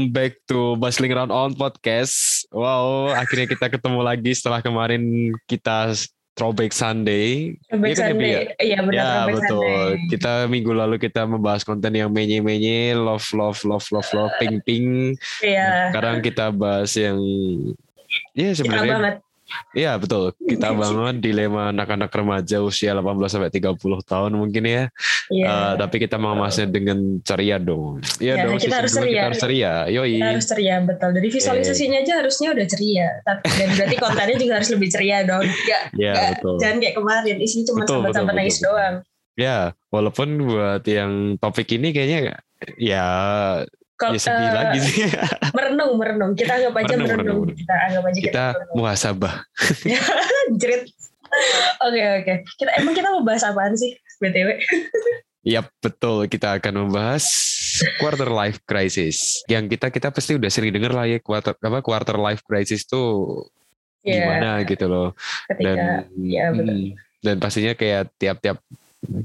welcome back to Bustling Round On Podcast. Wow, akhirnya kita ketemu lagi setelah kemarin kita Throwback Sunday. Throwback Iya kan, Sunday. Ya? Iya benar Ya betul. Sunday. Kita minggu lalu kita membahas konten yang menye-menye, love, love, love, love, love, ping, ping. Iya. Sekarang kita bahas yang ya Kita sebenarnya banget. Iya betul. Kita bangun dilema anak-anak remaja usia 18 sampai 30 tahun mungkin ya. Iya. Eh, tapi kita mengemasnya dengan ceria dong. Iya Ya, dong. kita harus ceria. Kita harus ceria. Yoi. Kita harus ceria betul. Dari visualisasinya aja harusnya udah ceria. Tapi dan berarti kontennya juga harus lebih ceria dong. Iya enggak, betul. Jangan kayak kemarin isinya cuma sambat-sambat betul, nangis betul. doang. Ya, walaupun buat yang topik ini kayaknya ya Kalau ya sedih eh, lagi sih. merenung merenung. Kita anggap aja Merenung, merenung. merenung. Kita anggap aja kita merenung. muhasabah. Jerit. Oke oke. Kita emang kita mau bahas apaan sih btw? Yap, betul. Kita akan membahas quarter life crisis. Yang kita kita pasti udah sering dengar lah ya quarter apa quarter life crisis tuh Iya. gimana gitu loh. Ketika Dan ya, betul. mm, dan pastinya kayak tiap-tiap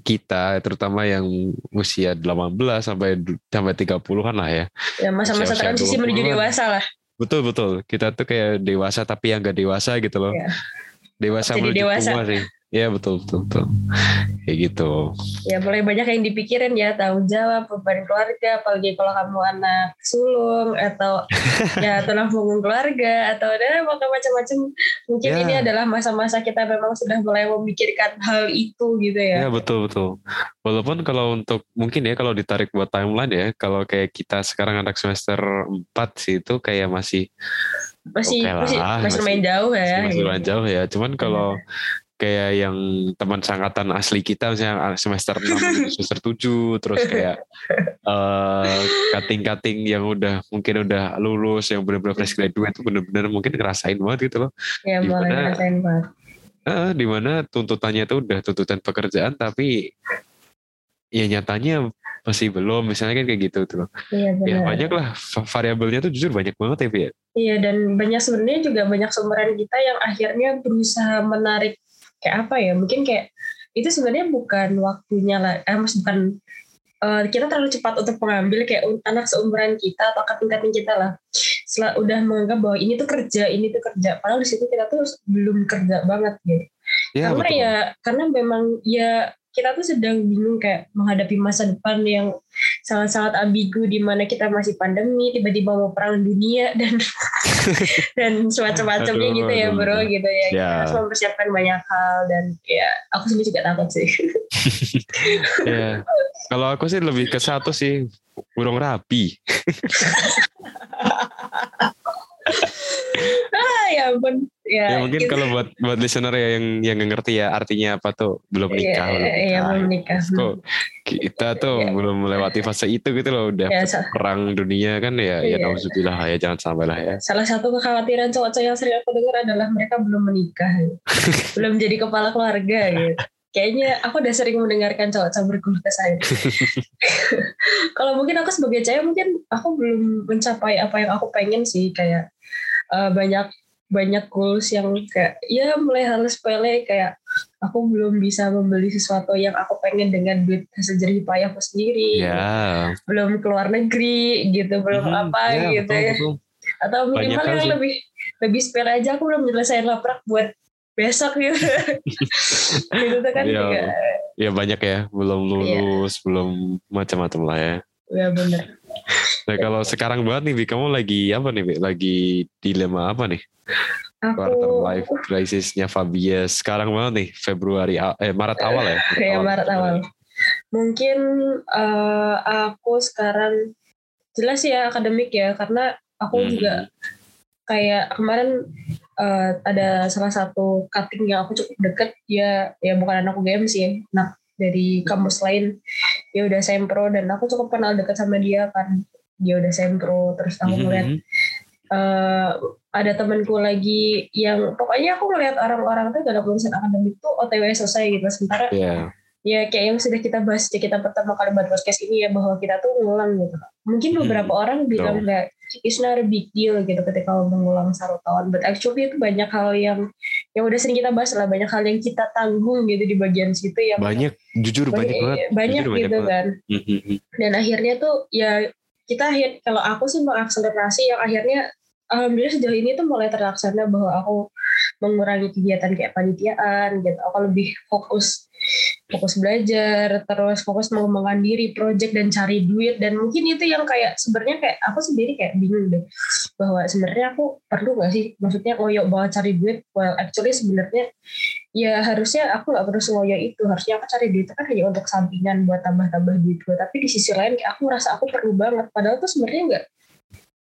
kita terutama yang usia 18 sampai sampai 30-an lah ya. ya masa-masa transisi menuju 20-an. dewasa lah. Betul betul. Kita tuh kayak dewasa tapi yang gak dewasa gitu loh. Iya. Dewasa Jadi menuju dewasa. tua sih. Iya betul betul betul. Kayak gitu. ya mulai banyak yang dipikirin ya tanggung jawab beban keluarga apalagi kalau kamu anak sulung atau ya tulang punggung keluarga atau ada macam-macam mungkin Ya. ini adalah masa-masa kita memang sudah mulai memikirkan hal itu gitu Ya ya betul betul. Walaupun kalau untuk mungkin ya kalau ditarik buat timeline ya, kalau kayak kita sekarang anak semester 4 sih itu kayak masih masih Oke lah, masih masih masih- lumayan jauh ya masih gitu. lumayan jauh ya. Cuman kalau kayak yang teman sangkatan asli kita misalnya semester 6 menuju semester 7 terus kayak eh cutting-cutting yang udah mungkin udah lulus yang benar-benar fresh graduate itu benar-benar mungkin ngerasain banget gitu loh. ya mulai Dimana- ngerasain banget Eh, di mana tuntutannya itu udah tuntutan pekerjaan tapi ya nyatanya masih belum misalnya kan kayak gitu tuh iya Ya banyak lah va- variabelnya tuh jujur banyak banget ya ya. Iya dan banyak sebenarnya juga banyak sumberan kita yang akhirnya berusaha menarik kayak apa ya mungkin kayak itu sebenarnya bukan waktunya lah, eh, maksud bukan eh, kita terlalu cepat untuk mengambil kayak anak seumuran kita atau kating-kating kita lah. Setelah udah menganggap bahwa ini tuh kerja, ini tuh kerja, padahal di situ kita tuh belum kerja banget gitu. Ya karena betul. ya karena memang ya kita tuh sedang bingung kayak menghadapi masa depan yang sangat-sangat ambigu di mana kita masih pandemi tiba-tiba mau perang dunia dan dan semacam-macamnya gitu ya bro aduh. gitu ya kita Ya. harus mempersiapkan banyak hal dan ya aku sendiri juga takut sih Ya. Kalau aku sih lebih ke satu sih burung rapi. ah ya ampun ya, Ya, mungkin gitu. kalau buat buat listener ya yang yang ngerti ya artinya apa tuh belum Iya, nikah. belum iya, nikah. belum nikah Kok kita tuh Iya. belum melewati fase itu gitu loh udah Ya, sa- perang dunia kan ya ya Iya. nauzubillah ya jangan sampai lah ya. salah satu kekhawatiran cowok-cowok yang sering aku dengar adalah mereka belum menikah belum jadi kepala keluarga gitu kayaknya aku udah sering mendengarkan cowok-cowok berkeluh kesah kalau mungkin aku sebagai cewek mungkin aku belum mencapai apa yang aku pengen sih kayak eh, banyak banyak goals yang kayak ya mulai hal sepele kayak aku belum bisa membeli sesuatu yang aku pengen dengan duit hasil jerih payahku sendiri Ya. belum keluar negeri gitu belum Hmm, apa ya, gitu betul, ya betul. atau minimal yang sih. lebih lebih sepele aja aku belum nyelesain laprak buat besok gitu gitu tuh kan Iya. juga Ya banyak ya, belum Iya. lulus, belum macam-macam lah ya. ya bener Nah kalau sekarang banget nih, Bi, kamu lagi apa nih, Bi? Lagi dilema apa nih? Quarter aku life crisisnya Fabia sekarang banget nih, Februari, eh Maret awal ya? ya Maret awal mungkin eh, aku sekarang jelas ya akademik ya karena aku Hmm. juga kayak kemarin eh, ada salah satu cutting yang aku cukup deket ya ya bukan anak UGM sih anak dari kampus lain dia udah sempro dan aku cukup kenal deket sama dia kan dia udah sempro terus aku ngeliat Mhm. eh, ada temanku lagi yang pokoknya aku ngeliat orang-orang tuh dalam urusan akademik tuh OTW selesai gitu sementara Iya. ya kayak yang sudah kita bahas di kita pertama kali buat podcast ini ya bahwa kita tuh ngulang gitu mungkin Hmm, beberapa orang bilang betul. nggak it's not a big deal gitu ketika mengulang satu tahun but actually itu banyak hal yang yang udah sering kita bahas lah banyak hal yang kita tanggung gitu di bagian situ yang Banyak, jujur banyak, banget. banyak Jujur gitu banget. kan Mhm. dan akhirnya tuh ya kita akhir kalau aku sih mengakselerasi yang akhirnya alhamdulillah sejauh ini tuh mulai terlaksana bahwa aku mengurangi kegiatan kayak panitiaan gitu. Aku lebih fokus fokus belajar terus fokus mengembangkan diri project dan cari duit. Dan mungkin itu yang kayak sebenarnya kayak aku sendiri kayak bingung deh. Bahwa sebenarnya aku perlu gak sih? Maksudnya ngoyok banget cari duit? Well actually sebenarnya ya harusnya aku nggak perlu ngoyok itu. Harusnya aku cari duit kan hanya untuk sampingan buat tambah-tambah duit gue tapi di sisi lain aku rasa aku perlu banget. Padahal tuh sebenarnya nggak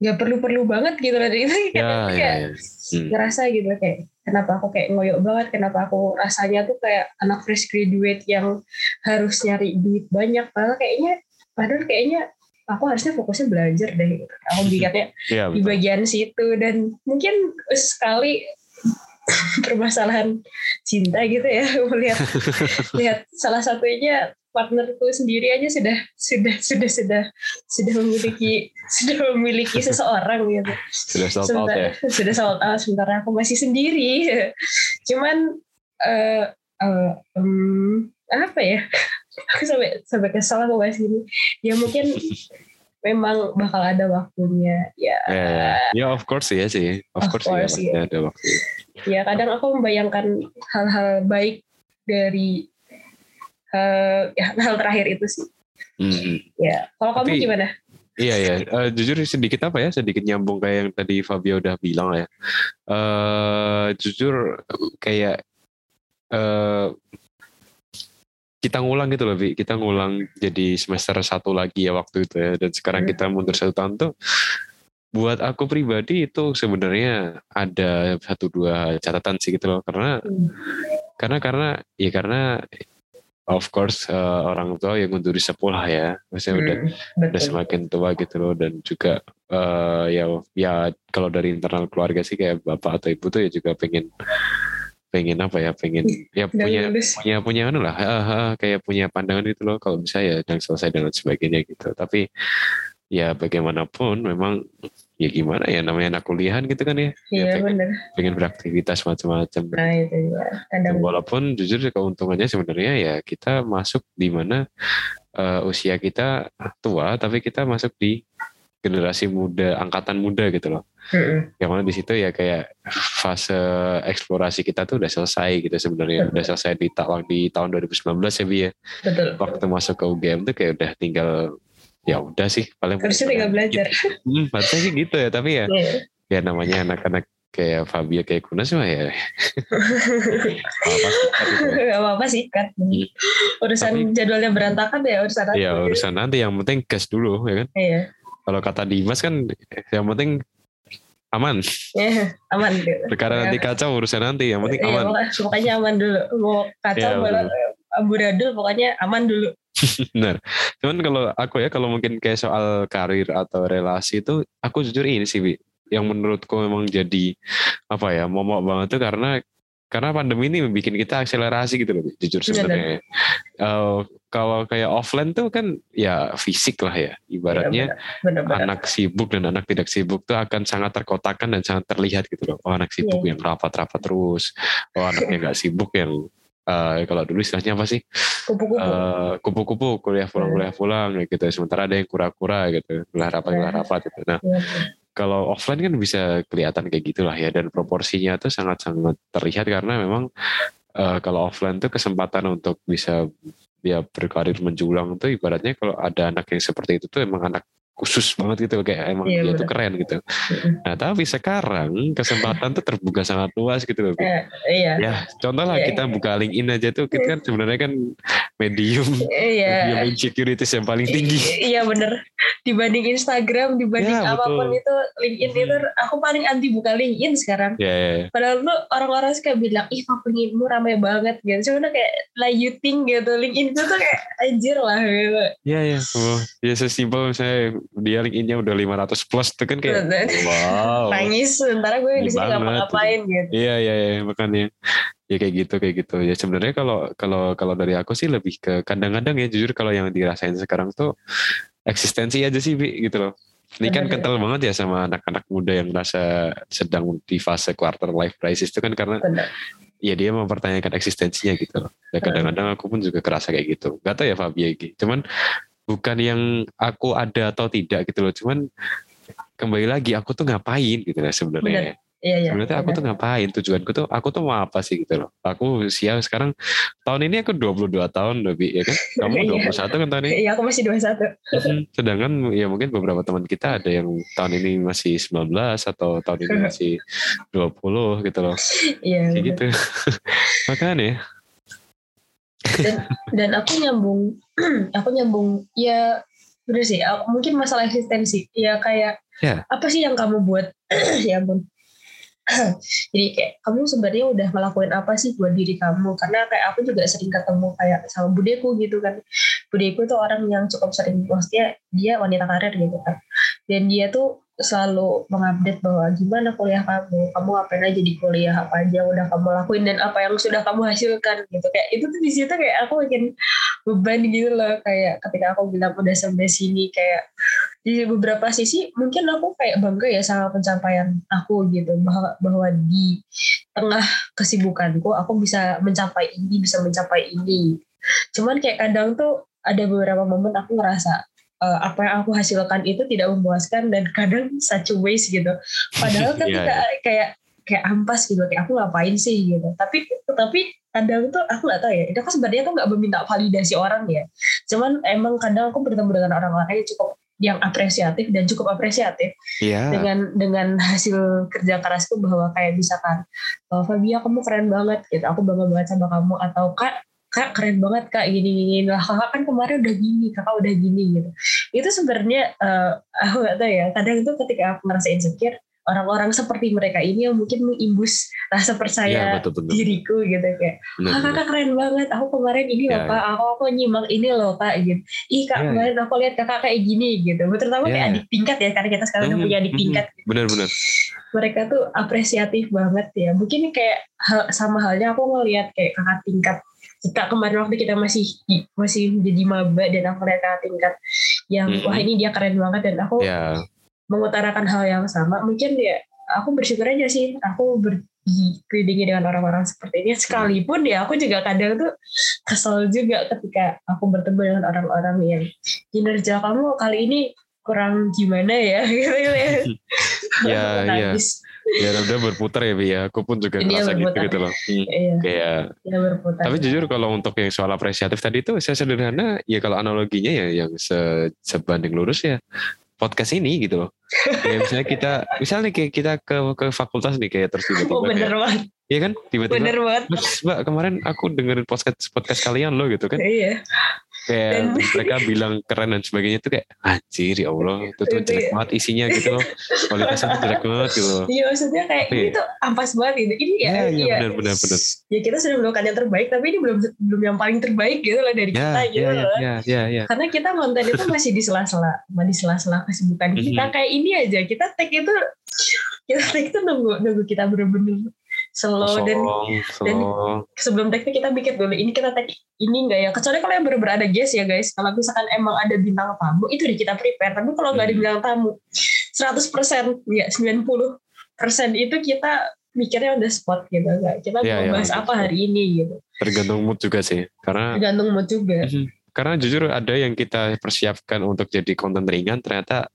nggak perlu-perlu banget gitu loh. Itu kayak, Ya, kayak ya, ya. Hmm. ngerasa gitu kayak kenapa aku kayak ngoyok banget kenapa aku rasanya tuh kayak anak fresh graduate yang harus nyari duit banyak. Padahal kayaknya padahal kayaknya aku harusnya fokusnya belajar deh gitu. aku pikirnya Iya, di bagian situ. Dan mungkin sekali permasalahan cinta gitu ya melihat lihat salah satunya partnerku sendiri aja sudah sudah sudah sudah sudah memiliki sudah memiliki seseorang gitu. Sudah sold out sementara ya. sudah sold out sementara aku masih sendiri. Cuman eh eh, em, apa ya? Aku sampai sampai kesal aku bahas ini. Ya mungkin memang bakal ada waktunya ya Ya, ya. Ya, of course ya sih. Of, Of course, course, ya, iya. ada waktu. ya kadang aku membayangkan hal-hal baik dari eh, ya, hal terakhir itu sih Hmm. ya kalau kamu Tapi- gimana Iya ya, Eh, jujur sedikit apa ya, sedikit nyambung kayak yang tadi Fabio udah bilang ya. eh jujur kayak eh kita ngulang gitu loh, Vi. Kita ngulang jadi semester satu lagi ya waktu itu ya. Dan sekarang Hmm. kita mundur satu tahun tuh, buat aku pribadi itu sebenarnya ada satu dua catatan sih gitu loh. Karena Hmm. karena karena ya karena of course eh, orang tua yang ngunduri sepuh lah ya. Maksudnya udah Hmm, udah betul semakin tua gitu loh dan juga eh, ya ya kalau dari internal keluarga sih kayak bapak atau ibu tuh ya juga pengen pengen apa ya pengen ya Udah punya lulus. punya punya anu lah ah, ah, kayak punya pandangan gitu loh kalau bisa ya dan selesai dan lain sebagainya gitu. Tapi ya bagaimanapun memang ya gimana ya namanya anak kuliahan gitu kan ya, ya iya pengen, pengen beraktivitas macam-macam. Nah itu ya kadang walaupun jujur keuntungannya sebenarnya ya kita masuk di mana eh, usia kita tua tapi kita masuk di generasi muda angkatan muda gitu loh Mm-mm. yang mana di situ ya kayak fase eksplorasi kita tuh udah selesai gitu sebenarnya. Udah selesai di tahun di tahun 2019 ya Bi ya. Betul. Waktu masuk ke UGM tuh kayak udah tinggal ya udah sih paling harusnya tinggal belajar. hmm, harusnya sih gitu ya tapi ya Iya. ya namanya anak-anak kayak Fabio kayak Kunas mah ya. Gitu. Gak apa-apa sih kan. Urusan Tapi- jadwalnya berantakan ya urusan aku. ya urusan nanti yang penting gas dulu ya kan? Iya. Kalau kata Dimas kan yang penting aman. Iya, aman. Gitu perkara nanti kacau urusan nanti. Yang penting Iya, aman. pokoknya- pokoknya aman dulu. Mau kacau Iya, malah amburadul pokoknya aman dulu. Benar. Cuman kalau aku ya kalau mungkin kayak soal karir atau relasi itu aku jujur ini sih Bi. Yang menurutku memang jadi apa ya momok banget tuh karena karena pandemi ini bikin kita akselerasi gitu loh jujur Benar. sebenarnya. Eh, kalau kayak offline tuh kan ya fisik lah ya ibaratnya benar-benar anak sibuk dan anak tidak sibuk tuh akan sangat terkotakan dan sangat terlihat gitu loh. Oh anak sibuk Iya. yang rapat-rapat terus. Oh anaknya nggak sibuk yang eh, kalau dulu istilahnya apa sih? kupu-kupu kupu-kupu kuliah pulang Hmm. kuliah pulang gitu. Sementara ada yang kura-kura gitu, kuliah rapat Iya. kuliah rapat gitu. Nah Iya. kalau offline kan bisa kelihatan kayak gitulah ya dan proporsinya tuh sangat-sangat terlihat karena memang eh, kalau offline tuh kesempatan untuk bisa ya berkarir menjulang tuh ibaratnya kalau ada anak yang seperti itu tuh emang anak khusus banget gitu kayak emang Iya, dia benar. tuh keren gitu. Nah tapi sekarang kesempatan tuh terbuka sangat luas gitu loh. Eh, iya Ya contoh lah Iya, kita buka LinkedIn aja tuh kita kan sebenarnya kan medium iya medium insecurities yang paling tinggi. iya bener dibanding Instagram dibanding Ya, apa pun betul. itu LinkedIn Hmm. itu aku paling anti buka LinkedIn sekarang Ya, ya, ya. Padahal tuh orang-orang suka bilang, ih kok LinkedInmu rame banget gitu. Cuma kayak like you think gitu. LinkedIn itu tuh kayak anjir lah gitu. Iya ya, oh, ya sesimpel misalnya dia LinkedIn-nya udah 500 plus tuh kan kayak wow. Nangis sementara gue di sini banget. ngapa-ngapain gitu. Iya iya iya makanya ya kayak gitu kayak gitu ya sebenarnya kalau kalau kalau dari aku sih lebih ke kadang-kadang ya jujur kalau yang dirasain sekarang tuh eksistensi aja sih Bi, gitu loh. Ini kan kental banget ya sama anak-anak muda yang merasa sedang di fase quarter life crisis itu kan karena Benar. ya dia mempertanyakan eksistensinya gitu loh. Ya kadang-kadang aku pun juga kerasa kayak gitu. Gak tau ya gitu. Cuman bukan yang aku ada atau tidak gitu loh. Cuman kembali lagi aku tuh ngapain gitu lah sebenarnya. Iya, iya. sebenarnya aku tuh ngapain? Tujuanku tuh aku tuh mau apa sih gitu loh? Aku usia sekarang tahun ini aku 22 tahun lebih ya kan? Kamu Iya. 21 kan tahun ini? Iya, aku masih 21. Hmm, sedangkan ya mungkin beberapa teman kita ada yang tahun ini masih 19 atau tahun ini masih 20 gitu loh. Iya. kayak gitu. Makanya dan dan aku nyambung aku nyambung ya bener sih aku, mungkin masalah eksistensi ya kayak Ya. apa sih yang kamu buat? Ya ampun. Jadi kayak kamu sebenarnya udah ngelakuin apa sih buat diri kamu? Karena kayak aku juga sering ketemu kayak sama budeku gitu kan. Budeku tuh orang yang cukup sering maksudnya dia wanita karir gitu kan. Dan dia tuh selalu mengupdate bahwa gimana kuliah kamu, kamu ngapain aja di kuliah, apa aja yang udah kamu lakuin dan apa yang sudah kamu hasilkan gitu. Kayak itu tuh di situ kayak aku makin beban gitu loh kayak ketika aku bilang udah sampai sini kayak di beberapa sisi mungkin aku kayak bangga ya sama pencapaian aku gitu bahwa bahwa di tengah kesibukanku aku bisa mencapai ini, bisa mencapai ini. Cuman kayak kadang tuh ada beberapa momen aku ngerasa uh, apa yang aku hasilkan itu tidak memuaskan dan kadang such a waste gitu. Padahal Iya, ketika kayak kayak ampas gitu kayak aku ngapain sih gitu. Tapi tapi kadang tuh aku nggak tahu ya. Itu kan sebenarnya aku nggak meminta validasi orang ya. Cuman emang kadang aku bertemu dengan orang-orang yang cukup yang apresiatif dan cukup apresiatif Iya. dengan dengan hasil kerja kerasku bahwa kayak misalkan oh, Fabia kamu keren banget gitu aku bangga banget sama kamu atau kak kak keren banget kak gini gini lah kakak kan kemarin udah gini kakak udah gini gitu. Itu sebenarnya eh, aku gak tahu ya. Kadang itu ketika aku merasa insecure orang-orang seperti mereka ini yang mungkin mengimbus rasa Iya percaya betul betul. diriku gitu kayak Benar, ah kakak keren banget. Aku kemarin ini loh Ya, kak aku aku nyimak ini loh kak gitu. Ih kak Ya, kemarin aku lihat kakak kayak gini gitu. Terutama kayak Ya. adik tingkat ya karena kita sekarang udah Mhm, punya adik tingkat Benar-benar. mereka tuh apresiatif banget ya. Mungkin kayak hal- sama halnya aku ngelihat kayak kakak tingkat kita kemarin waktu kita masih masih jadi maba dan aku lihat tingkat yang Mhm. wah ini dia keren banget dan aku Ya. mengutarakan hal yang sama mungkin ya aku bersyukur aja sih aku berkelilingi dengan orang-orang seperti ini sekalipun ya aku juga kadang tuh kesel juga ketika aku bertemu dengan orang-orang yang kinerja kamu kali ini kurang gimana ya gitu ya Ya, iya. Ya udah berputar ya Bi ya. Aku pun juga Dia ngerasa gitu berputar. gitu loh. Hmm, iya Kayak dia berputar Tapi jujur kalau untuk yang soal apresiatif tadi itu saya sederhana ya kalau analoginya ya yang se- sebanding lurus ya podcast ini gitu loh. Ya misalnya kita misalnya kayak kita ke ke fakultas nih kayak terus tiba-tiba oh bener kayak, banget iya kan tiba-tiba bener banget Mbak kemarin aku dengerin podcast podcast kalian loh gitu kan iya kayak Dan- mereka bilang keren dan sebagainya itu kayak anjir ya Allah itu tuh jelek ya. banget isinya gitu loh kualitasnya tuh jelek banget gitu loh. iya maksudnya kayak ini tuh ampas banget gitu ini ya Iya, iya, iya. benar, benar, benar. ya kita sudah melakukan yang terbaik tapi ini belum belum yang paling terbaik gitu lah dari Ya, kita gitu ya, ya, loh ya, ya, ya. karena kita konten itu masih di sela-sela di sela-sela kesibukan kita Mhm. kayak ini aja kita tag itu kita tag itu nunggu nunggu kita bener-bener slow dan slow. sebelum tag itu kita bikin dulu. Ini kita tag ini enggak ya? Kecuali kalau yang bener-bener ada guest ya guys. Kalau misalkan emang ada bintang tamu itu udah kita prepare. Tapi kalau nggak ada Hmm. bintang tamu 100% ya 90% itu kita mikirnya udah spot gitu enggak kita Iya, mau iya, bahas apa hari ini gitu. Tergantung mood juga sih karena tergantung mood juga. Karena jujur ada yang kita persiapkan untuk jadi konten ringan ternyata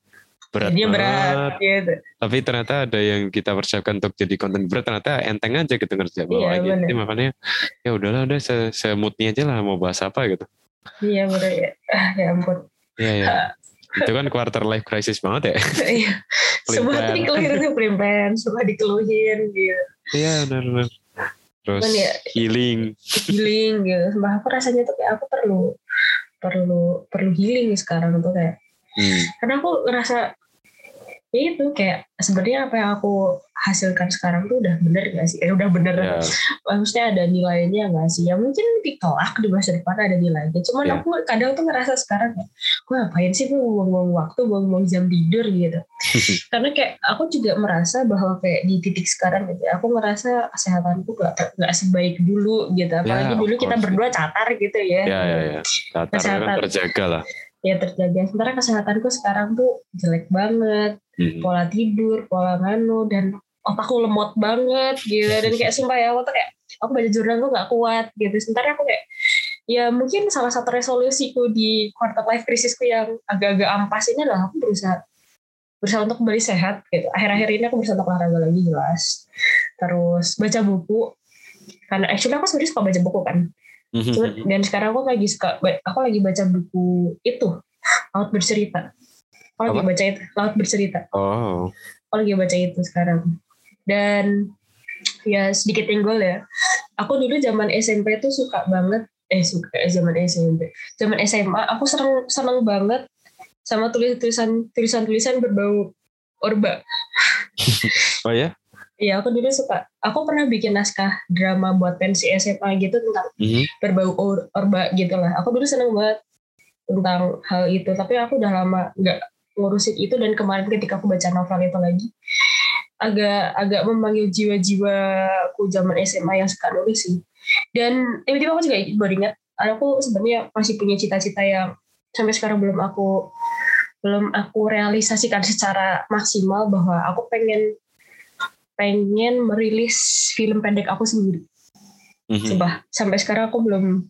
berat jadinya berat gitu tapi ternyata ada yang kita persiapkan untuk jadi konten berat ternyata enteng aja gitu ngerja bawaannya bener. Jadi makanya ya udahlah udah se semutnya aja lah mau bahas apa gitu. Iya bener ya. Ah, ya ampun. Iya ya itu kan quarter life crisis banget ya. Iya. semua dikeluhin tuh pelin semua dikeluhin gitu iya benar benar terus Cuman ya- healing. healing gitu Sumpah aku rasanya tuh kayak aku perlu perlu perlu healing sekarang tuh kayak. Hmm. karena aku ngerasa ya itu kayak sebenarnya apa yang aku hasilkan sekarang tuh udah bener gak sih? Eh udah bener, ya maksudnya ada nilainya gak sih? Ya mungkin di kelak di masa depan ada nilainya. Cuman Ya. aku kadang tuh ngerasa sekarang ya, gue ngapain sih gue buang-buang waktu, buang-buang jam tidur gitu. Karena kayak aku juga merasa bahwa kayak di titik sekarang gitu, aku ngerasa kesehatanku gak, gak sebaik dulu gitu. Apalagi of dulu kita berdua catar gitu ya. ya ya ya Tatar kan Kesehatan. terjaga lah Ya terjaga. Sementara kesehatanku sekarang tuh jelek banget. Hmm. pola tidur, pola nganu dan otakku lemot banget gitu dan kayak sumpah ya aku tuh kayak aku baca jurnal tuh gak kuat gitu sementara aku kayak ya mungkin salah satu resolusiku di quarter life crisisku yang agak-agak ampas ini adalah aku berusaha berusaha untuk kembali sehat gitu. Akhir-akhir ini aku berusaha untuk olahraga lagi jelas. Terus baca buku. Karena actually aku sebenarnya suka baca buku kan. Cuma, dan sekarang aku lagi suka aku lagi baca buku itu Laut Bercerita. Aku lagi Apa? baca itu Laut Bercerita. Oh. Aku lagi baca itu sekarang. Dan ya sedikit tenggol ya. Aku dulu zaman SMP tuh suka banget eh suka eh, zaman SMP. Zaman SMA aku seneng seneng banget sama tulis-tulisan tulisan-tulisan berbau orba. Oh ya? Iya, aku dulu suka. Aku pernah bikin naskah drama buat pensi SMA gitu tentang Mhm. berbau or- orba gitu lah. Aku dulu seneng banget tentang hal itu. Tapi aku udah lama nggak ngurusin itu dan kemarin ketika aku baca novel itu lagi agak agak memanggil jiwa-jiwa aku zaman SMA yang suka nulis sih. Dan tiba-tiba aku juga baru ingat, aku sebenarnya masih punya cita-cita yang sampai sekarang belum aku belum aku realisasikan secara maksimal bahwa aku pengen pengen merilis film pendek aku sendiri. Mhm. Sumpah, sampai sekarang aku belum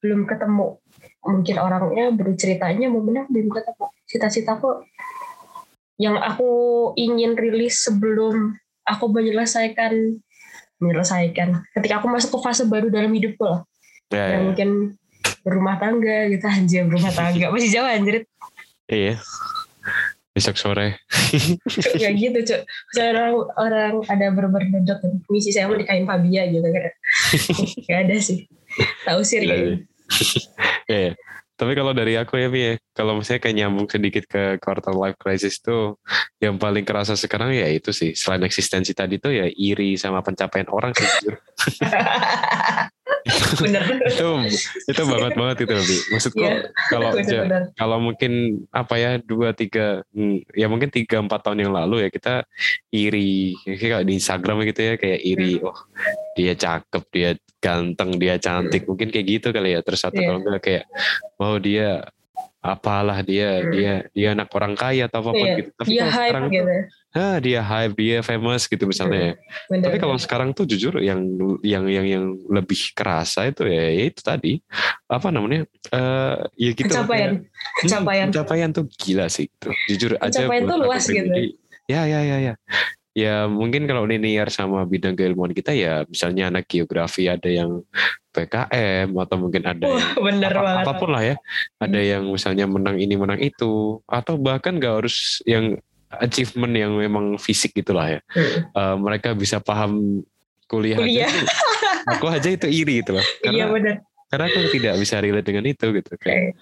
belum ketemu. Mungkin orangnya berceritanya mau benar belum ketemu. Cita-citaku yang aku ingin rilis sebelum aku menyelesaikan menyelesaikan. Ketika aku masuk ke fase baru dalam hidupku lah. Ya, ya, yang mungkin berumah tangga gitu anjir berumah tangga. Masih jauh anjir. Iya. Besok sore. kayak gitu cuk Misalnya orang orang ada berberdedok misi saya mau nikahin Fabia gitu kan gak ada sih tahu sih gitu. Tapi kalau dari aku ya, Bi, ya, kalau misalnya kayak nyambung sedikit ke quarter life crisis tuh, yang paling kerasa sekarang ya itu sih, selain eksistensi tadi tuh ya iri sama pencapaian orang sih. Itu itu banget banget itu, Bi. Maksudku Iya. kalau bener kalau mungkin apa ya dua tiga hmm, ya mungkin tiga empat tahun yang lalu ya kita iri kayak di Instagram gitu ya kayak iri oh dia cakep dia ganteng dia cantik mungkin kayak gitu kali ya terus atau Iya. kalau enggak kayak wow dia apalah dia Hmm. dia dia anak orang kaya atau apa pun Iya, gitu tapi dia kalau hype sekarang tuh, gitu ah, dia hype dia famous gitu misalnya ya. bener tapi kalau sekarang tuh jujur yang yang yang yang lebih kerasa itu ya, ya itu tadi apa namanya eh ya gitu pencapaian kayak- Hmm, pencapaian pencapaian tuh gila sih gitu. Jujur aja Pencapaian buat tuh luas gitu. Ya ya ya ya. Ya mungkin kalau linear sama bidang keilmuan kita ya misalnya anak geografi ada yang PKM atau mungkin ada yang Wah, bener apa- banget apa pun lah ya. Ada yang misalnya menang ini menang itu atau bahkan gak harus yang achievement yang memang fisik gitulah ya. Hmm. Eh, mereka bisa paham kuliah, Kuliah. aja aku aja itu iri gitu loh. iya Karena bener karena aku tidak bisa relate dengan itu gitu. Kayak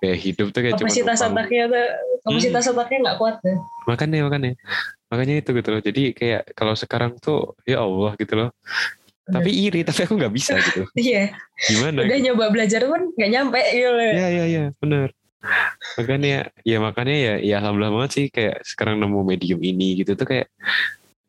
kayak hidup tuh kayak cuma kapasitas numpang. otaknya tuh kapasitas otaknya nggak kuat deh makanya makanya. Makanya itu gitu loh. Jadi kayak kalau sekarang tuh ya Allah gitu loh. Tapi iri tapi aku nggak bisa gitu. Iya. Gimana udah gitu. nyoba belajar pun nggak nyampe gitu loh. Ya ya ya benar makanya ya makanya ya ya alhamdulillah banget sih kayak sekarang nemu medium ini gitu. Tuh kayak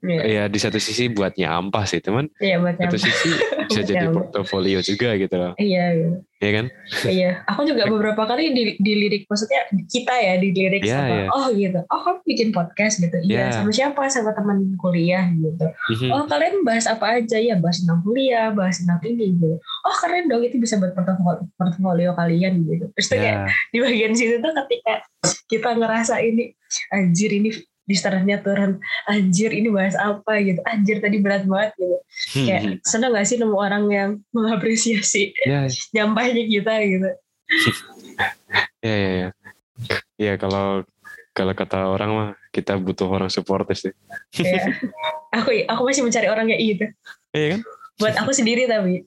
iya ya di satu sisi buatnya ampas sih teman iya buat satu nyampe sisi bisa Buat jadi portofolio juga gitu loh iya iya ya kan Iya, aku juga beberapa kali di, dilirik, maksudnya kita ya dilirik Iya, sama, iya. oh gitu, oh kamu bikin podcast gitu, iya, Iya. sama siapa, sama teman kuliah gitu. Mhm. Oh kalian bahas apa aja ya, bahas tentang kuliah, bahas tentang ini gitu. Oh keren dong itu bisa buat portofolio, portofolio kalian gitu. Terus tuh kayak ya di bagian situ tuh ketika kita ngerasa ini, anjir ini listenernya turun, anjir ini bahas apa gitu, anjir tadi berat banget gitu. Kayak seneng gak sih nemu orang yang mengapresiasi nyampainya kita gitu. ya ya ya ya kalau kalau kata orang mah kita butuh orang supporters sih Iya. aku aku masih mencari orang kayak gitu. iya kan Buat aku sendiri tapi.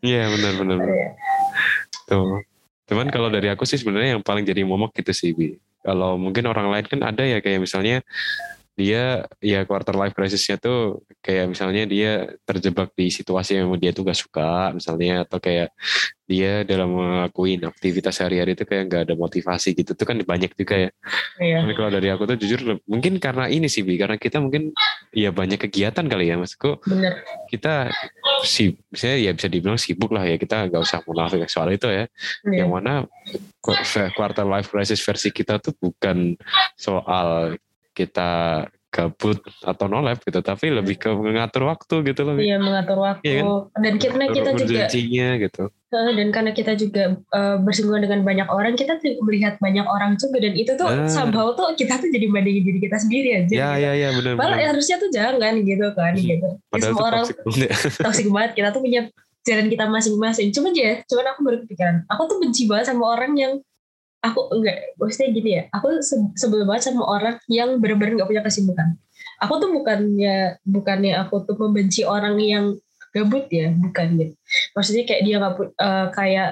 iya benar benar benar. Iya. Tuh. Cuman kalau dari aku sih sebenarnya yang paling jadi momok gitu sih, Bi. Kalau mungkin orang lain kan ada ya kayak misalnya dia ya quarter life crisisnya tuh kayak misalnya dia terjebak di situasi yang dia tuh gak suka misalnya atau kayak dia dalam ngelakuin aktivitas sehari-hari itu kayak nggak ada motivasi gitu tuh kan banyak juga ya. Iya. Tapi kalau dari aku tuh jujur mungkin karena ini sih Bi, karena kita mungkin ya banyak kegiatan kali ya maksudku Bener. kita sih misalnya ya bisa dibilang sibuk lah ya kita nggak usah munafik soal itu ya Iya. yang mana qu- quarter life crisis versi kita tuh bukan soal kita gabut atau nolep gitu tapi lebih ke mengatur waktu gitu loh Iya mengatur waktu Iya dan karena kita juga gitu dan karena kita juga eh, bersinggungan dengan banyak orang kita tuh melihat banyak orang juga dan itu tuh Ah. somehow tuh kita tuh jadi bandingin diri kita sendiri aja. ya gitu. ya ya benar Malah benar harusnya tuh jangan gitu kan Hmm. gitu. Ya, padahal semua orang ya. toxic banget kita tuh punya jalan kita masing-masing. Cuman ya, cuman aku baru kepikiran. Aku tuh benci banget sama orang yang aku enggak maksudnya gini ya. Aku se- sebel banget sama orang yang benar-benar nggak punya kesibukan. Aku tuh bukannya bukannya aku tuh membenci orang yang gabut ya, bukan gitu. Maksudnya kayak dia nggak pu- eh, kayak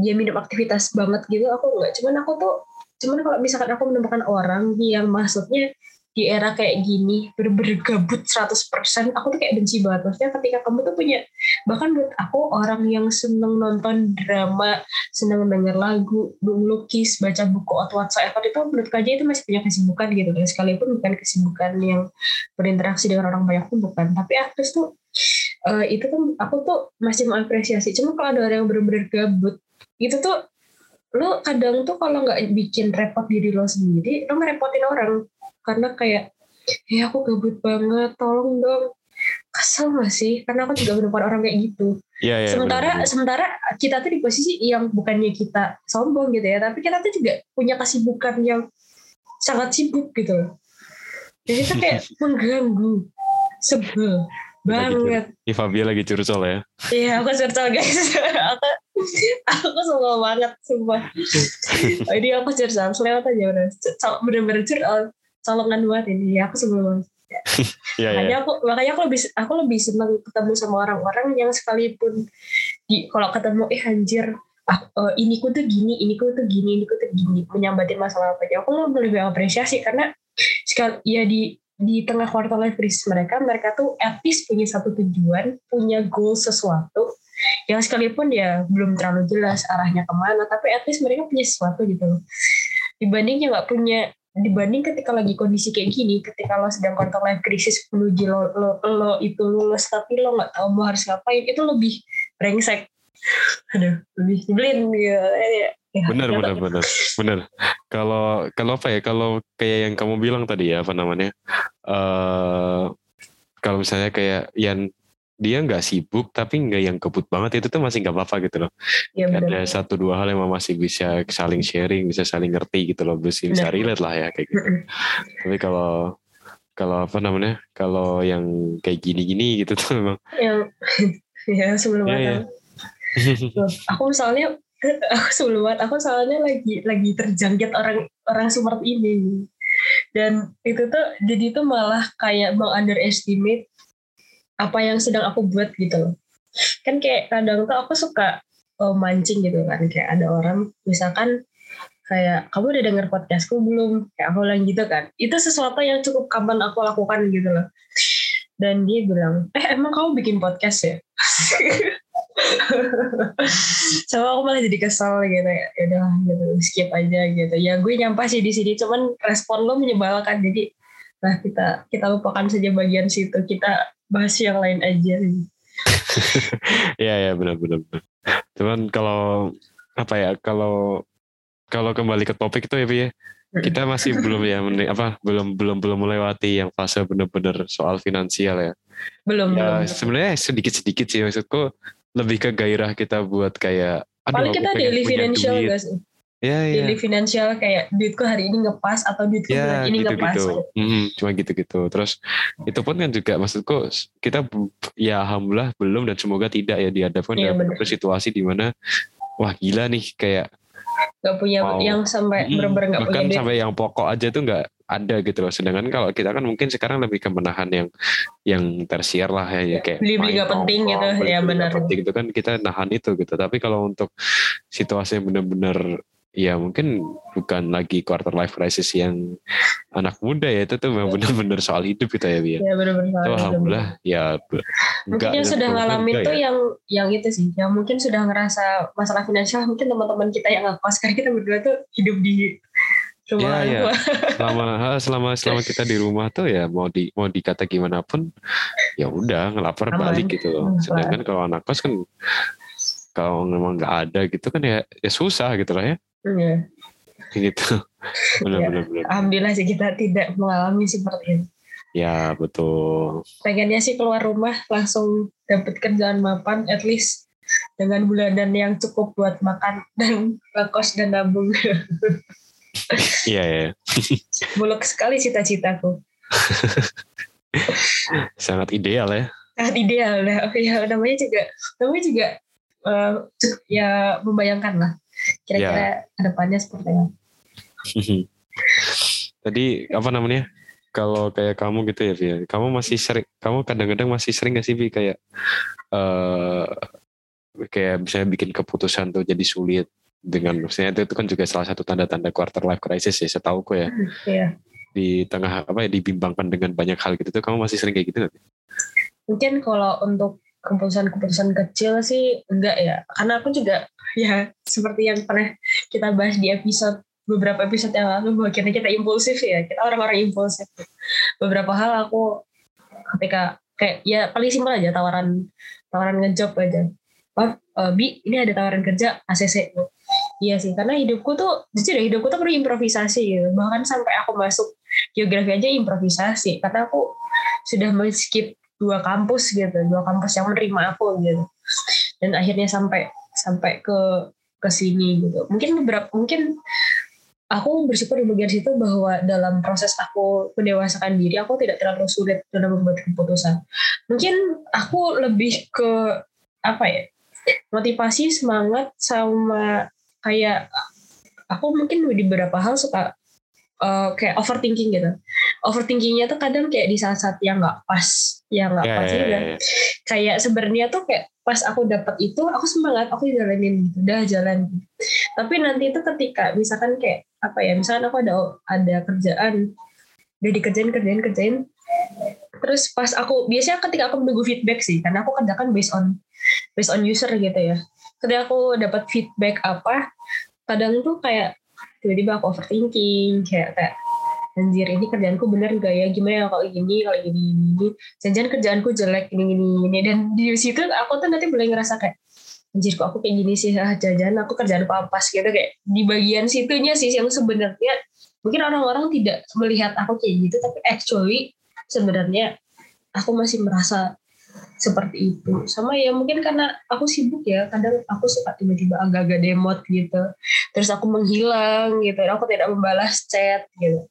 dia minum aktivitas banget gitu. Aku enggak. Cuman aku tuh cuman kalau misalkan aku menemukan orang yang maksudnya di era kayak gini bener-bener gabut 100% aku tuh kayak benci banget. Maksudnya ketika kamu tuh punya bahkan buat aku orang yang seneng nonton drama seneng denger lagu melukis baca buku atau whatsapp itu menurut aja itu masih punya kesibukan gitu dan sekalipun bukan kesibukan yang berinteraksi dengan orang banyak pun bukan. Tapi aktris tuh eh, itu tuh aku tuh masih mengapresiasi. Cuma kalau ada orang yang bener-bener gabut itu tuh lo kadang tuh kalau nggak bikin repot diri lo sendiri lo ngerepotin orang karena kayak ya aku gabut banget tolong dong kesel gak sih karena aku juga menemukan orang kayak gitu Iya, iya, sementara benar-benar. sementara kita tuh di posisi yang bukannya kita sombong gitu ya tapi kita tuh juga punya kesibukan yang sangat sibuk gitu loh jadi itu kayak mengganggu sebel banget Ini Fabia lagi curcol ya. Iya, aku curcol guys. aku aku sebel banget, sumpah. Ini aku curcol, selewat aja udah. Col- Bener-bener curcol, colongan banget ini. Ya, aku sebel banget. Iya. Makanya aku, makanya aku lebih, aku lebih senang ketemu sama orang-orang yang sekalipun di, kalau ketemu, eh anjir, ah, eh, ini ku tuh gini, ini ku tuh gini, ini ku tuh gini, menyambatin masalah apa aja. Aku lebih apresiasi karena sekal, ya di di tengah quarter life crisis mereka, mereka tuh at least punya satu tujuan, punya goal sesuatu, yang sekalipun ya belum terlalu jelas arahnya ke mana, tapi at least mereka punya sesuatu gitu loh. Dibandingnya nggak punya, dibanding ketika lagi kondisi kayak gini, ketika lo sedang quarter life crisis menuju lo, lo, lo itu lulus, tapi lo nggak tahu mau harus ngapain, itu lebih brengsek. Aduh, lebih nyebelin gitu. Ya, ya, Benar, ya, benar, benar, benar. Kalau kalau apa ya? Kalau kayak yang kamu bilang tadi ya, apa namanya? eh kalau misalnya kayak yang dia nggak sibuk tapi nggak yang kebut banget itu tuh masih nggak apa-apa gitu loh. Ya, benar. Ada satu dua hal yang masih bisa saling sharing, bisa saling ngerti gitu loh, bisa, bisa relate lah ya kayak gitu. Tapi kalau kalau apa namanya? Kalau yang kayak gini-gini gitu tuh memang Yang ya sebelum iya. Tuh, aku misalnya aku sebelum banget aku soalnya lagi lagi terjangkit orang orang seperti ini dan itu tuh jadi tuh malah kayak meng underestimate apa yang sedang aku buat gitu loh. Kan kayak kadang tuh aku suka oh, mancing gitu kan. Kayak ada orang misalkan kayak kamu udah denger podcastku belum? Kayak aku bilang gitu kan. Itu sesuatu yang cukup kapan aku lakukan gitu loh. Dan dia bilang eh emang kamu bikin podcast ya? Sama aku malah jadi kesel gitu. Ya udah gitu skip aja gitu. Ya gue nyampe sih di sini cuman respon lo menyebalkan. Jadi nah kita kita lupakan saja bagian situ. Kita bahas yang lain aja. Iya ya benar benar. Cuman kalau apa ya kalau kalau kembali ke topik itu ya Pi, ya kita masih belum ya apa belum belum belum melewati yang fase benar-benar soal finansial ya. belum Ya belum. sebenarnya sedikit sedikit sih maksudku lebih ke gairah kita buat kayak paling kita daily financial guys Ya ya. daily financial kayak duitku hari ini ngepas atau duitku bulan Ya ini gitu ngepas gitu. cuma gitu gitu. Terus itu pun kan juga maksudku kita ya alhamdulillah belum dan semoga tidak ya dihadapkan Iya, dalam situasi di mana wah gila nih kayak nggak punya Wow. yang sampai Mm, bener-bener nggak punya bahkan duit sampai yang pokok aja tuh nggak ada gitu loh. Sedangkan kalau kita kan mungkin sekarang lebih ke menahan yang yang tersier lah ya, ya kayak Beli-beli main nggak penting gitu, ya benar. penting itu kan kita nahan itu gitu. Tapi kalau untuk situasi yang benar-benar ya mungkin bukan lagi quarter life crisis yang anak muda ya itu tuh memang benar-benar soal hidup gitu ya Bia. ya bener-bener Itu salah, alhamdulillah ya mungkin enggak yang dan sudah ngalamin tuh ya. yang yang itu sih yang mungkin sudah ngerasa masalah finansial mungkin teman-teman kita yang ngekos karena kita berdua tuh hidup di rumah Iya, iya. orang tua. selama selama selama kita di rumah tuh ya mau di mau dikata gimana pun ya udah ngelapar Aman. balik gitu loh. Sedangkan kalau anak kos kan kalau memang nggak ada gitu kan ya ya susah gitu lah ya. Iya. gitu. Benar, Ya. benar, benar. Alhamdulillah sih kita tidak mengalami seperti itu. Ya betul. Pengennya sih keluar rumah langsung dapat kerjaan mapan, at least dengan bulanan yang cukup buat makan dan kos dan nabung. Iya ya. Buluk sekali cita-citaku. Sangat ideal ya. Sangat ideal lah. Oh, ya namanya juga, namanya juga cukup- ya membayangkan lah. Kira-kira ke depannya seperti apa. Tadi apa namanya? Kalau kayak kamu gitu ya, Via. Kamu masih sering, kamu kadang-kadang masih sering gak sih, Vi, kayak eh kayak misalnya bikin keputusan tuh jadi sulit dengan maksudnya itu, itu kan juga salah satu tanda-tanda quarter life crisis ya setauku ya Iya. di tengah apa ya dibimbangkan dengan banyak hal gitu tuh kamu masih sering kayak gitu nggak? Mungkin kalau untuk keputusan-keputusan kecil sih enggak ya. Karena aku juga ya seperti yang pernah kita bahas di episode beberapa episode yang lalu bahwa kita kita impulsif ya. Kita orang-orang impulsif. Beberapa hal aku ketika kayak ya paling simpel aja tawaran tawaran ngejob aja. Pak, eh, Bi, ini ada tawaran kerja ACC. Iya sih, karena hidupku tuh, jujur ya hidupku tuh perlu improvisasi gitu. Bahkan sampai aku masuk geografi aja improvisasi. Karena aku sudah men-skip dua kampus gitu, dua kampus yang menerima aku gitu. Dan akhirnya sampai sampai ke ke sini gitu. Mungkin beberapa mungkin aku bersyukur di bagian situ bahwa dalam proses aku mendewasakan diri aku tidak terlalu sulit dalam membuat keputusan. Mungkin aku lebih ke apa ya? motivasi, semangat sama kayak aku mungkin di beberapa hal suka uh, kayak overthinking gitu. Overthinkingnya tuh kadang kayak di saat-saat yang nggak pas, yang nggak Ya, pas gitu. ya, ya. Kayak sebenarnya tuh kayak pas aku dapat itu, aku semangat, aku jalanin, gitu, udah jalan. Tapi nanti itu ketika misalkan kayak apa ya, misalkan aku ada ada kerjaan, udah dikerjain, kerjain, kerjain. Terus pas aku biasanya ketika aku menunggu feedback sih, karena aku kerjakan based on based on user gitu ya. Ketika aku dapat feedback apa, kadang tuh kayak tiba-tiba aku overthinking, kayak kayak anjir ini kerjaanku bener gak ya? Gimana ya kalau gini kalau gini gini. jangan kerjaanku jelek gini gini gini dan di situ aku tuh nanti mulai ngerasa kayak anjir kok aku kayak gini sih? Ah jajan aku kerjaanku apa pas gitu kayak di bagian situnya sih yang sebenarnya mungkin orang-orang tidak melihat aku kayak gitu tapi actually sebenarnya aku masih merasa seperti itu. Sama ya mungkin karena aku sibuk ya kadang aku suka tiba-tiba agak-agak demot gitu. Terus aku menghilang gitu aku tidak membalas chat gitu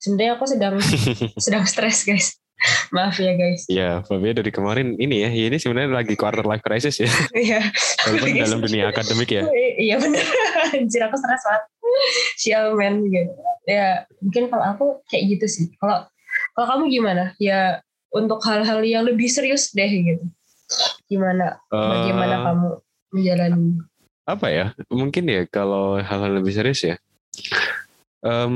sebenarnya aku sedang sedang stres guys. Maaf ya guys. Ya, Fabia dari kemarin ini ya, ini sebenarnya lagi quarter life crisis ya, iya. Walaupun dalam dunia akademik ya. iya bener. Anjir aku stres banget. Sial men gitu. Ya mungkin kalau aku kayak gitu sih. Kalau kalau kamu gimana? Ya untuk hal-hal yang lebih serius deh gitu. Gimana? Bagaimana Eh, kamu menjalani? apa ya? Mungkin ya kalau hal-hal lebih serius ya Em,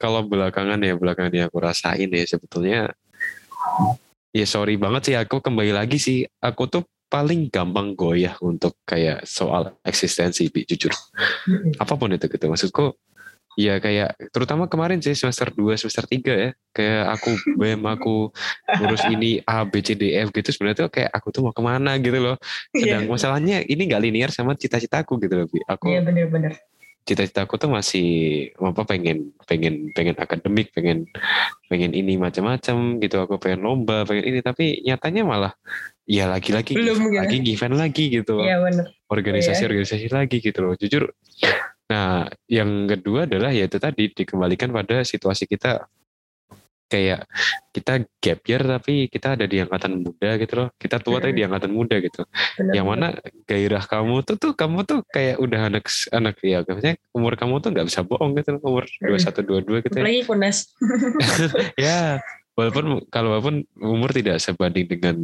kalau belakangan ya belakangan yang aku rasain ya sebetulnya. Ya sorry banget sih aku kembali lagi sih. Aku tuh paling gampang goyah untuk kayak soal eksistensi Bi, jujur. Apa pun itu gitu maksudku ya kayak terutama kemarin sih semester 2 semester 3 ya. Kayak aku BEM aku ngurus ini A B C D F gitu sebenarnya tuh kayak aku tuh mau ke mana gitu loh. Sedang masalahnya ini nggak linear sama cita-citaku gitu loh Bi. aku iya bener-bener cita-citaku tuh masih apa pengen pengen pengen akademik pengen pengen ini macam-macam gitu. Aku pengen lomba pengen ini. Tapi nyatanya malah ya lagi-lagi Belum event gitu. lagi event lagi gitu. Iya bener. Organisasi organisasi lagi gitu loh. Jujur nah yang kedua adalah ya itu tadi dikembalikan pada situasi kita kayak kita gap year tapi kita ada di angkatan muda gitu loh. Kita tua tapi di angkatan muda gitu. Bener yang mana gairah kamu tuh tuh kamu tuh kayak udah anak anak ya maksudnya umur kamu tuh nggak bisa bohong gitu umur dua satu dua dua gitu ya. kunas ya walaupun kalau walaupun umur tidak sebanding dengan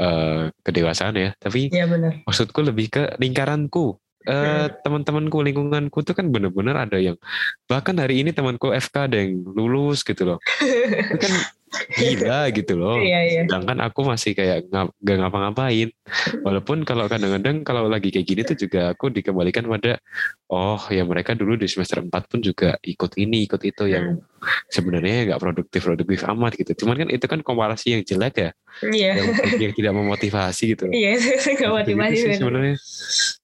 eh, kedewasaan ya tapi bener maksudku lebih ke lingkaranku Eh, teman-temanku lingkunganku tuh kan bener-bener ada yang bahkan hari ini temanku FK ada yang lulus gitu loh. Itu kan gila gitu loh. Iya iya. Sedangkan aku masih kayak ngap, gak ngapa-ngapain. Walaupun kalau kadang-kadang kalau lagi kayak gini tuh juga aku dikembalikan pada oh ya mereka dulu di semester 4 pun juga ikut ini ikut itu yang sebenarnya nggak produktif produktif amat gitu cuman kan itu kan komparasi yang jelek ya Iya. yang, yang tidak memotivasi gitu Iya, nggak motivasi Gitu sebenarnya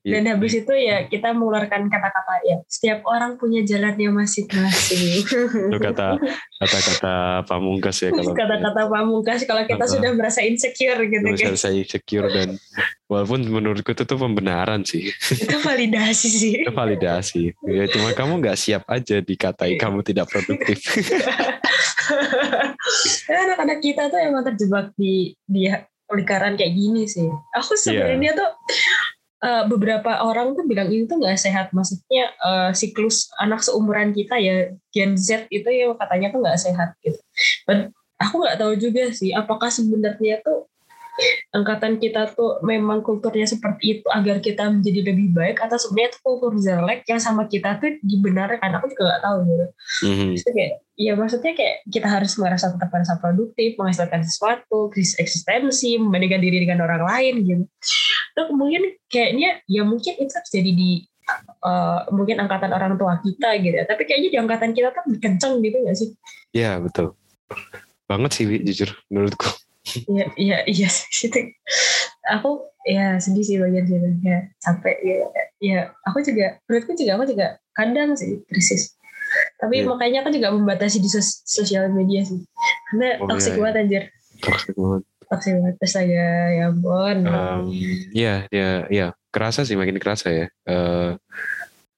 Iya. Dan habis itu ya kita mengeluarkan kata-kata ya setiap orang punya jalannya masing-masing. itu kata kata-kata pamungkas ya kalau Kata-kata pamungkas kalau kita Uh-uh. sudah merasa insecure gitu guys. saya insecure dan walaupun menurutku itu tuh pembenaran sih Itu validasi sih. itu validasi ya cuma kamu nggak siap aja dikatai Iya. kamu tidak produktif Karena anak-anak kita tuh emang terjebak di di lingkaran kayak gini sih. Aku sebenarnya tuh eh, beberapa orang tuh bilang ini tuh nggak sehat. Maksudnya eh, siklus anak seumuran kita ya Gen Z itu ya katanya tuh nggak sehat gitu. But aku nggak tahu juga sih apakah sebenarnya tuh angkatan kita tuh memang kulturnya seperti itu agar kita menjadi lebih baik atau sebenarnya itu kultur jelek yang sama kita tuh dibenarkan aku juga nggak tahu gitu Mhm. Maksudnya kayak, ya maksudnya kayak kita harus merasa tetap merasa produktif, menghasilkan sesuatu, krisis eksistensi, membandingkan diri dengan orang lain gitu. Terus mungkin kayaknya ya mungkin itu terjadi di uh, mungkin angkatan orang tua kita gitu. Tapi kayaknya di angkatan kita tuh kenceng gitu gak sih? ya betul banget sih jujur menurutku Iya, iya, iya. sih. Aku ya sedih sih bagian situ ya capek ya. Ya aku juga menurutku juga aku juga kadang sih krisis. Tapi Iya. makanya aku juga membatasi di sos- sosial media sih. Karena Oh, toxic iya, iya. banget anjir. toxic banget Toxic banget. Astaga, ya ampun. Em, ya ya ya kerasa sih makin kerasa ya Eh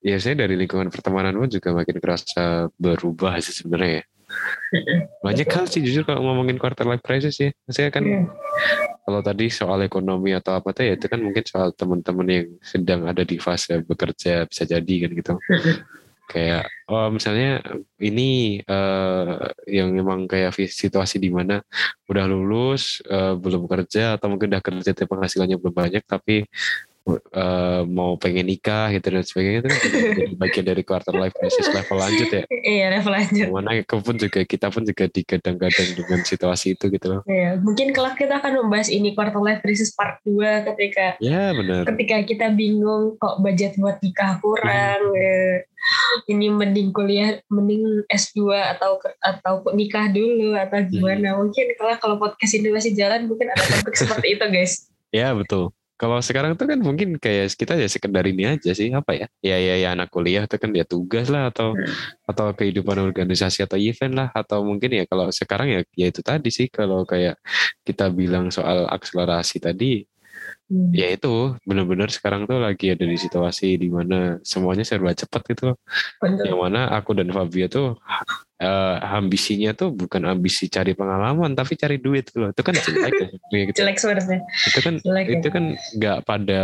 ya saya dari lingkungan pertemanan pun juga makin kerasa berubah sih sebenarnya ya banyak hal sih jujur kalau ngomongin quarter life crisis ya saya kan Iya. kalau tadi soal ekonomi atau apa tuh ya itu kan mungkin soal teman-teman yang sedang ada di fase bekerja bisa jadi kan gitu kayak oh misalnya ini eh, yang memang kayak situasi di mana udah lulus eh, belum kerja atau mungkin udah kerja tapi penghasilannya belum banyak tapi eh, mau pengen nikah gitu dan sebagainya itu kan jadi bagian dari quarter life crisis level lanjut ya. Iya, level lanjut. mana aku pun juga kita pun juga digadang-gadang dengan situasi itu gitu loh. Iya, mungkin kelak kita akan membahas ini quarter life crisis part 2 ketika ya benar. ketika kita bingung kok budget buat nikah kurang eh, ini mending kuliah mending S2 atau atau nikah dulu atau gimana. Mungkin kalau kalau podcast ini masih jalan mungkin ada topik seperti itu guys. Ya betul. Kalau sekarang tuh kan mungkin kayak kita ya sekedar ini aja sih apa ya? Ya ya ya anak kuliah tuh kan ya tugas lah atau Hmm. atau kehidupan organisasi atau event lah atau mungkin ya kalau sekarang ya ya itu tadi sih kalau kayak kita bilang soal akselerasi tadi Hmm. ya itu benar-benar sekarang tuh lagi ada di situasi di mana semuanya serba cepat gitu. Betul. Yang mana aku dan Fabio tuh eh, ambisinya tuh bukan ambisi cari pengalaman tapi cari duit gitu loh. Itu kan jelek ya gitu. jelek sebenarnya Itu kan jelek ya. itu kan nggak pada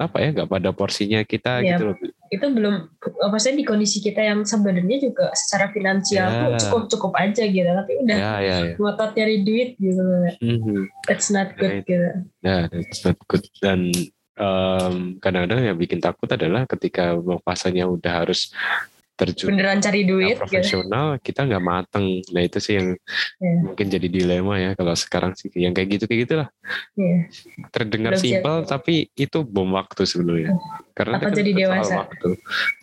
apa ya nggak pada porsinya kita Iya. gitu loh itu belum maksudnya di kondisi kita yang sebenarnya juga secara finansial Ya. tuh cukup cukup aja gitu tapi udah ya ya ya ngotot nyari duit gitu Mhm. that's not good Right. gitu ya that's not good dan em, kadang-kadang yang bikin takut adalah ketika fasenya udah harus terjun beneran cari duit gitu profesional kita nggak mateng nah itu sih yang Ya. mungkin jadi dilema ya kalau sekarang sih yang kayak gitu kayak gitulah Iya. terdengar Belum siap. simpel tapi itu bom waktu sebenarnya karena Apa jadi dewasa? waktu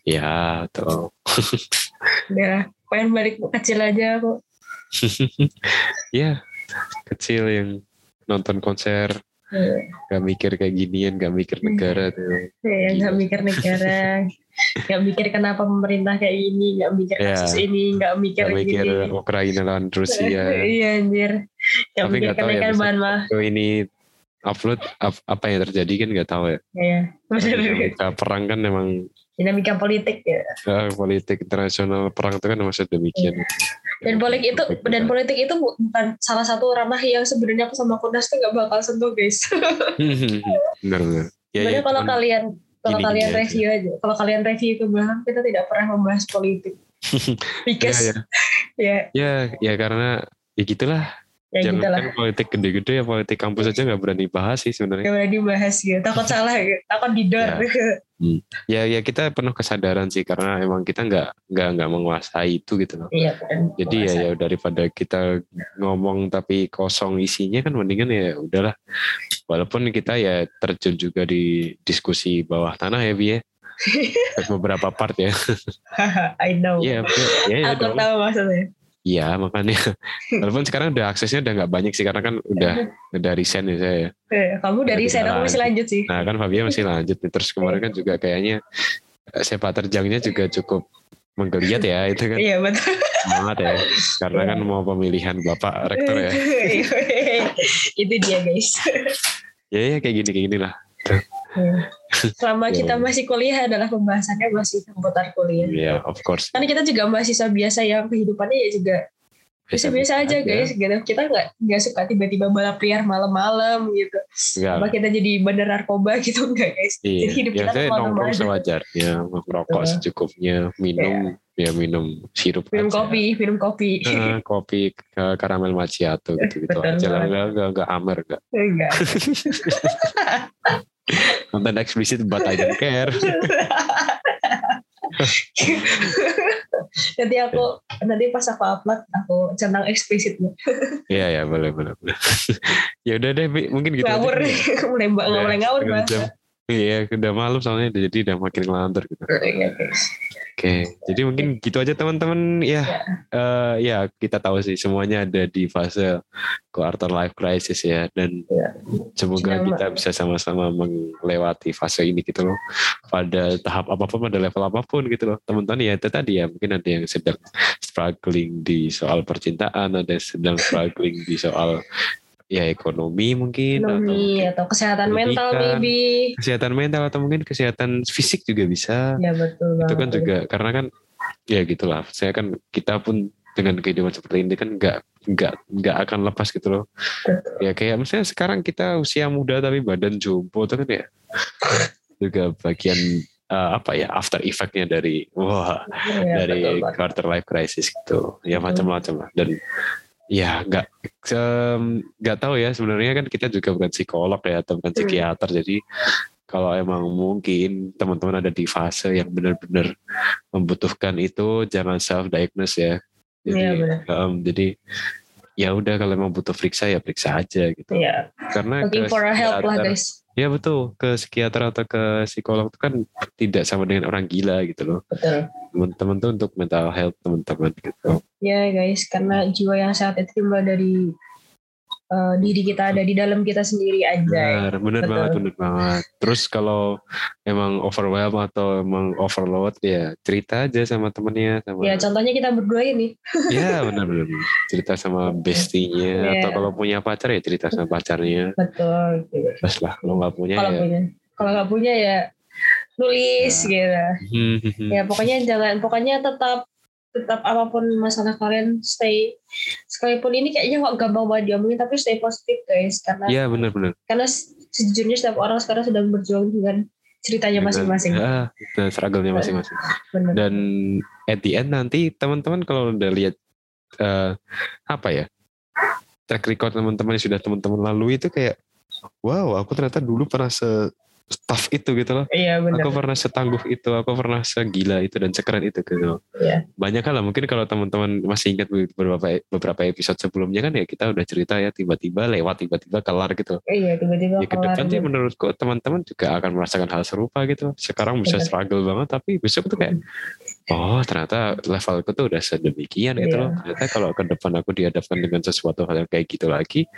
ya betul udah pengen balik kecil aja aku ya kecil yang nonton konser. Gak mikir kayak ginian gak mikir negara tuh. Ya nggak mikir negara. Nggak mikir kenapa pemerintah kayak gini nggak mikir Ya. kasus ini nggak mikir gak mikir gini. Ukraina lawan Rusia. Iya anjir. Nggak Tapi mikir nggak tahu ya, kenaikan bahan mah ini upload ap- apa yang terjadi kan nggak tahu ya. Ya benar dinamika perang kan memang dinamika politik ya. Eh, politik internasional perang itu kan maksud demikian dan politik itu dan politik itu bu- bukan salah satu ranah yang sebenarnya aku sama Kunas tuh nggak bakal sentuh guys. Benar benar. Ya, sebenarnya ya, kalau cuman- kalian kalau gini-gini kalian aja. review aja. Kalau kalian review ke belakang kita tidak pernah membahas politik. Ya, because ya, ya. Ya ya karena ya gitulah ya jangan gitu lah. kan politik gede-gede ya politik kampus aja nggak berani bahas sih sebenarnya. Gak boleh dibahas gitu. Takut salah gitu takut didor. Ya. Ya kita penuh kesadaran sih karena emang kita nggak nggak nggak menguasai itu gitu loh. Iya kan. Jadi ya ya daripada kita ngomong tapi kosong isinya kan mendingan ya udahlah. Walaupun kita ya terjun juga di diskusi bawah tanah ya Bi ya. Beberapa part ya. I know. Iya, ya, ya, Aku tahu maksudnya. Iya makanya walaupun sekarang udah aksesnya udah nggak banyak sih karena kan udah udah resign ya saya ya. Eh, Kamu dari Udah saya aku masih lanjut sih. Nah kan Fabia masih lanjut nih. terus kemarin kan juga kayaknya eh, sepak terjangnya juga cukup menggeliat ya itu kan Iya betul. semangat ya karena kan mau pemilihan bapak rektor ya. Itu dia guys. Ya ya kayak gini kayak gini lah. Selama Iya. kita masih kuliah adalah pembahasannya masih seputar kuliah. Iya of course. Karena kita juga mahasiswa biasa yang kehidupannya ya juga biasa-biasa aja guys. Gitu. Kita nggak nggak suka tiba-tiba balap liar malam-malam gitu. Enggak. Apa kita jadi bandar narkoba gitu enggak guys? Iya, Jadi hidup ya kita ke mana-mana nongkrong aja. sewajarnya, merokok Betul. secukupnya, minum ya minum sirup Minum aja. kopi, minum kopi. Eh, kopi ke karamel macchiato gitu gitu aja enggak enggak enggak amer enggak Enggak. konten eksplisit but I don't care nanti aku nanti pas aku upload aku centang eksplisitnya. iya ya boleh boleh boleh ya udah deh mungkin gitu ngawur aja. mulai ngawur jam. Iya udah malam soalnya jadi udah makin ngelantur gitu Iya, guys. Oke, jadi mungkin gitu aja teman-teman. Ya, eh, ya kita tahu sih semuanya ada di fase quarter life crisis ya, dan Ya. semoga Sedang- kita bisa sama-sama melewati fase ini gitu loh. Pada tahap apa pun, pada level apa pun gitu loh. Teman-teman ya itu tadi ya, mungkin ada yang sedang struggling di soal percintaan, ada yang sedang struggling di soal ya ekonomi mungkin, atau Ekonomi mungkin atau kesehatan mental maybe. kesehatan mental atau mungkin kesehatan fisik juga bisa. Ya betul itu kan juga karena kan ya gitulah. Saya kan kita pun dengan kehidupan seperti ini kan nggak nggak nggak akan lepas gitu loh. Betul. ya kayak misalnya sekarang kita usia muda tapi badan jumbo itu kan ya. Juga bagian eh, apa ya after effectnya dari wah Ya, dari betul quarter life crisis gitu. Ya macam-macam lah. Dan ya nggak nggak tahu ya sebenarnya kan kita juga bukan psikolog ya atau bukan Hmm. psikiater jadi kalau emang mungkin teman-teman ada di fase yang benar-benar membutuhkan itu jangan self diagnose ya jadi benar. em, jadi ya udah kalau emang butuh periksa ya periksa aja gitu Iya, karena looking ke for a help lah guys. ya betul ke psikiater atau ke psikolog itu kan tidak sama dengan orang gila gitu loh Betul. Teman-teman tuh untuk mental health teman-teman gitu Ya guys, karena jiwa yang sehat itu timbul dari eh, diri kita ada di dalam kita sendiri aja. benar benar Betul. banget benar banget terus kalau emang overwhelm atau emang overload ya cerita aja sama temennya sama Ya contohnya kita berdua ini. ya benar benar cerita sama bestinya Iya. atau kalau punya pacar ya cerita sama pacarnya Betul. terus lah kalau nggak punya Kalau ya punya, kalau nggak punya ya nulis gitu. Hmm, Ya pokoknya jangan, pokoknya tetap tetap apa pun masalah kalian stay sekalipun ini kayaknya kok gampang banget diomongin tapi stay positif guys. Karena ya benar benar karena se- sejujurnya setiap orang sekarang sedang berjuang dengan ceritanya masing-masing. ya, dan struggle-nya masing-masing. Dan at the end nanti teman-teman kalau udah lihat eh, apa ya track record teman-teman yang sudah teman-teman lalui itu kayak wow aku ternyata dulu pernah se tough itu gitu loh iya benar aku pernah setangguh itu aku pernah segila itu dan sekeren itu gitu Iya. banyak lah mungkin kalau teman-teman masih ingat beberapa beberapa episode sebelumnya kan ya kita udah cerita ya tiba-tiba lewat tiba-tiba kelar gitu iya tiba-tiba ya ke depan sih gitu. menurutku teman-teman juga akan merasakan hal serupa gitu sekarang bisa Betul. struggle banget tapi besok tuh kayak oh ternyata levelku tuh udah sedemikian gitu Iya. loh ternyata kalau ke depan aku dihadapkan dengan sesuatu hal yang kayak gitu lagi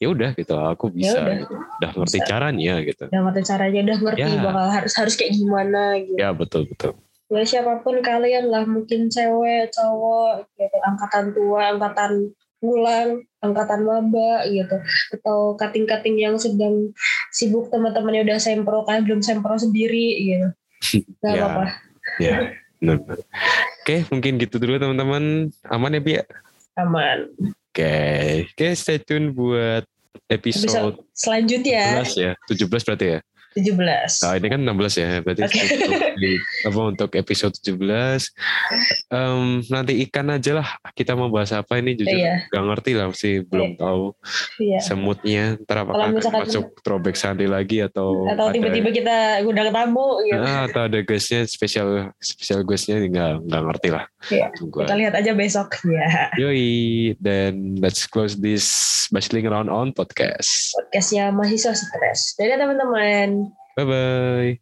ya udah gitu aku bisa udah. gitu. udah ngerti Bisa. caranya gitu udah ngerti caranya udah ngerti Ya. bakal harus harus kayak gimana gitu ya betul betul ya siapa pun kalian lah mungkin cewek cowok gitu angkatan tua angkatan pulang angkatan maba gitu atau kating-kating yang sedang sibuk teman-temannya udah sempro kalian belum sempro sendiri gitu gak Ya. apa-apa ya benar oke mungkin gitu dulu teman-teman aman ya Bi ya? aman Oke, oke stay tune buat bisa episode selanjutnya 17 ya. 17 berarti ya. 17 Nah, ini kan 16 ya. Berarti Oke. untuk, di- apa untuk episode 17 em, nanti ikan aja lah kita mau bahas apa ini jujur Iya. gak ngerti lah masih belum tahu iya. semutnya. Ntar apakah misalkan- masuk throwback Sunday lagi atau atau tiba-tiba kita undang tamu gitu. Nah, atau ada guestnya spesial spesial guestnya nggak nggak ngerti lah. Iya. Tunggu kita lihat aja besok. Ya Yoi, then let's close this Bustling Around On podcast. podcastnya mahasiswa stres. Dadah teman-teman Bye bye.